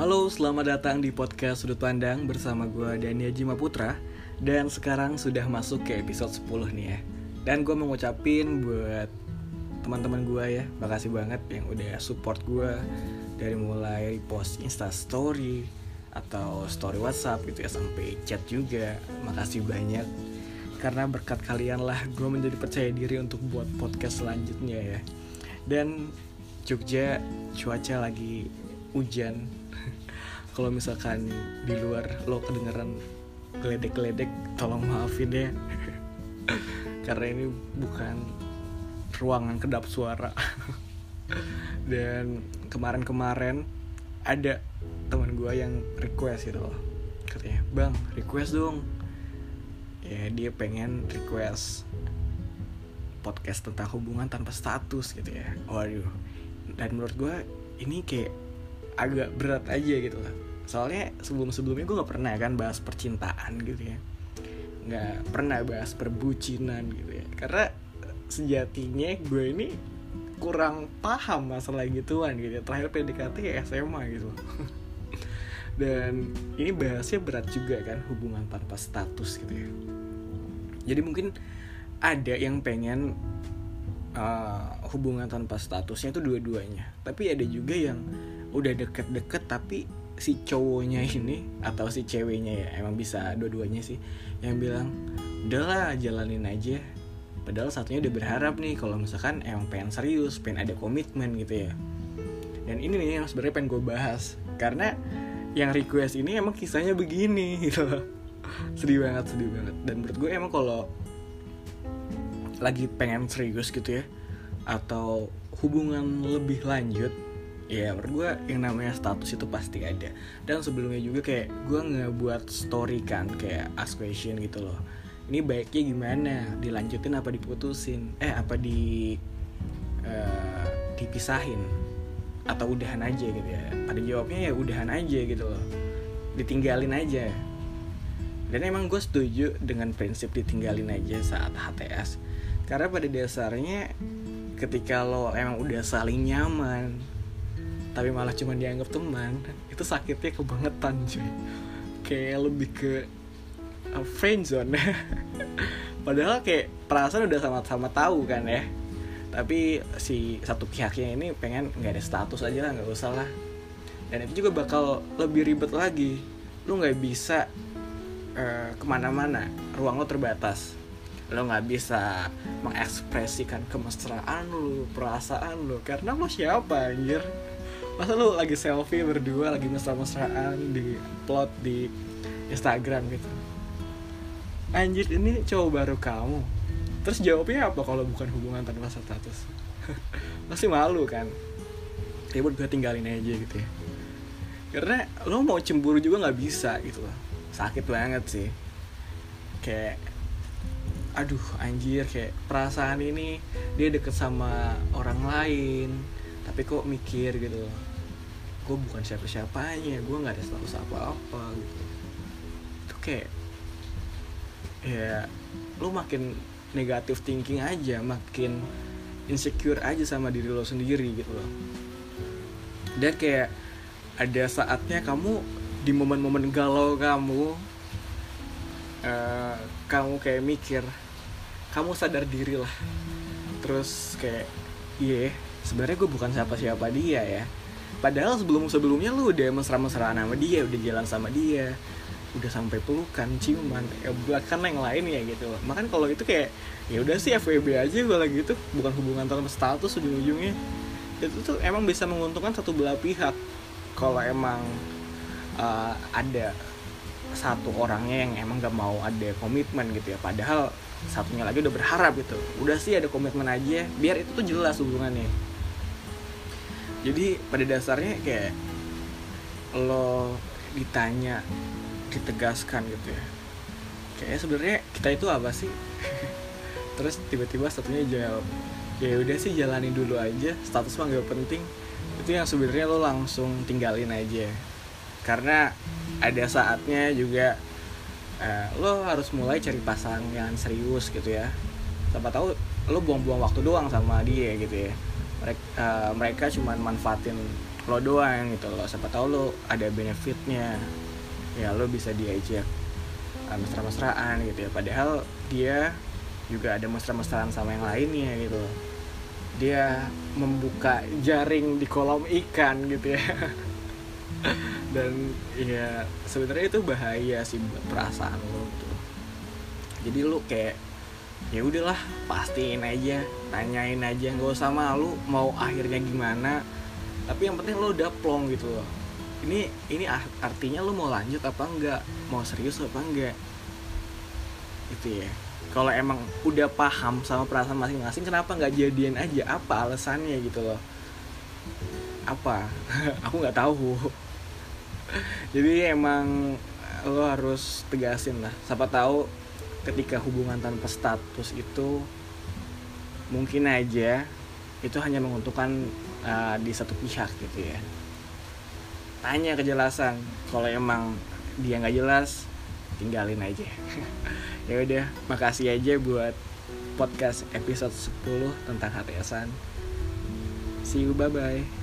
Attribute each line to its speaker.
Speaker 1: Halo, selamat datang di podcast Sudut Pandang bersama gue Dania Jima Putra Dan sekarang sudah masuk ke episode 10 nih ya. Dan gue mau ngucapin buat teman-teman gue ya Makasih banget yang udah support gue Dari mulai post Insta Story Atau story Whatsapp gitu ya Sampai chat juga. Makasih banyak. Karena berkat kalian lah gue menjadi percaya diri untuk buat podcast selanjutnya ya. Dan Jogja cuaca lagi hujan kalau misalkan di luar lo kedengeran geledek-geledek tolong maafin ya. Karena ini bukan ruangan kedap suara. Dan kemarin-kemarin ada teman gue yang request gitu loh. Katanya bang request dong. Ya dia pengen request podcast tentang hubungan tanpa status gitu ya. Waduh. Dan menurut gue ini kayak agak berat aja gitu lah soalnya sebelum sebelumnya gue nggak pernah kan bahas percintaan gitu ya. Nggak pernah bahas perbucinan gitu ya. Karena sejatinya gue ini kurang paham masalah gituan gitu ya. terakhir PDKT ya SMA gitu. Dan ini bahasnya berat juga kan hubungan tanpa status gitu ya. Jadi mungkin ada yang pengen uh, hubungan tanpa statusnya itu dua-duanya. Tapi ada juga yang udah deket-deket tapi si cowoknya ini atau si ceweknya ya emang bisa dua-duanya sih yang bilang udahlah jalanin aja. Padahal satunya udah berharap nih kalau misalkan emang pengen serius pengen ada komitmen gitu ya. Dan ini nih yang sebenarnya pengen gue bahas karena yang request ini emang kisahnya begini gitu loh. Sedih banget sedih banget. Dan menurut gue emang kalau lagi pengen serius gitu ya atau hubungan lebih lanjut ya menurut gue yang namanya status itu pasti ada. Dan sebelumnya juga kayak gue ngebuat story kan kayak ask question gitu loh. Ini baiknya gimana? Dilanjutin apa diputusin? Eh apa di uh, dipisahin? Atau udahan aja gitu ya. Pada jawabnya ya udahan aja gitu loh. Ditinggalin aja. Dan emang gue setuju dengan prinsip ditinggalin aja saat HTS karena pada dasarnya ketika lo emang udah saling nyaman tapi malah cuma dianggap teman. Itu sakitnya kebangetan cuy. Kayak lebih ke uh, friend zone. Padahal kayak perasaan udah sama-sama tahu kan ya. Tapi si satu pihaknya ini pengen nggak ada status aja lah nggak usah lah. Dan itu juga bakal lebih ribet lagi. Lu nggak bisa uh, ke mana-mana. Ruang lo terbatas. Lo nggak bisa mengekspresikan kemesraan lu perasaan lu. Karena lo siapa anjir masa lu lagi selfie berdua lagi mesra-mesraan di plot di Instagram gitu? Anjir ini cowok baru kamu. Terus jawabnya apa kalau bukan hubungan tanpa status? Pasti malu kan? Ya buat gue tinggalin aja gitu ya. Karena lo mau cemburu juga nggak bisa gitu loh. Sakit banget sih. Kayak aduh anjir kayak perasaan ini dia deket sama orang lain tapi kok mikir gitu gue bukan siapa-siapanya gue nggak ada status apa-apa gitu. Itu kayak ya lu makin negatif thinking aja makin insecure aja sama diri lo sendiri gitu loh. Dan kayak ada saatnya kamu di momen-momen galau kamu uh, kamu kayak mikir kamu sadar diri lah. Terus kayak iya yeah, sebenarnya gue bukan siapa-siapa dia ya. Padahal sebelum sebelumnya lu udah mesra-mesraan sama dia udah jalan sama dia udah sampai pelukan ciuman ya belakang yang lain ya gitu. Makan kalau itu kayak ya udah sih FWB aja gue lagi itu bukan hubungan tanpa status ujung-ujungnya. Itu tuh emang bisa menguntungkan satu belah pihak. Kalau emang uh, ada satu orangnya yang emang gak mau ada komitmen gitu ya. Padahal satunya lagi udah berharap gitu. Udah sih ada komitmen aja. Biar itu tuh jelas hubungannya jadi pada dasarnya kayak lo ditanya ditegaskan gitu ya. Kayak sebenarnya kita itu apa sih? Terus tiba-tiba satunya jawab ya udah sih jalani dulu aja. Status mah gak penting. Itu yang sebenarnya lo langsung tinggalin aja. Karena ada saatnya juga uh, lo harus mulai cari pasangan serius gitu ya. Siapa tahu lo buang-buang waktu doang sama dia gitu ya mereka uh, mereka cuma manfaatin lo doang gitu loh. Siapa tahu lo ada benefitnya. Ya lo bisa diajak uh, mesra-mesraan gitu ya. Padahal dia juga ada mesra-mesraan sama yang lainnya gitu dia membuka jaring di kolam ikan gitu ya. Dan ya sebenarnya itu bahaya sih buat perasaan lo gitu. Jadi lo kayak ya udahlah pastiin aja tanyain aja nggak usah malu mau akhirnya gimana. Tapi yang penting lo udah plong gitu loh. Ini ini artinya lo mau lanjut apa enggak? Mau serius apa enggak? Itu ya. Kalau emang udah paham sama perasaan masing-masing kenapa nggak jadian aja? Apa alasannya gitu loh? Apa? Aku nggak tahu. Jadi emang lo harus tegasin lah. Siapa tahu ketika hubungan tanpa status itu mungkin aja itu hanya menguntungkan uh, di satu pihak gitu ya. Tanya kejelasan kalau emang dia nggak jelas tinggalin aja. Ya udah makasih aja buat podcast episode 10 tentang HTSan see you bye bye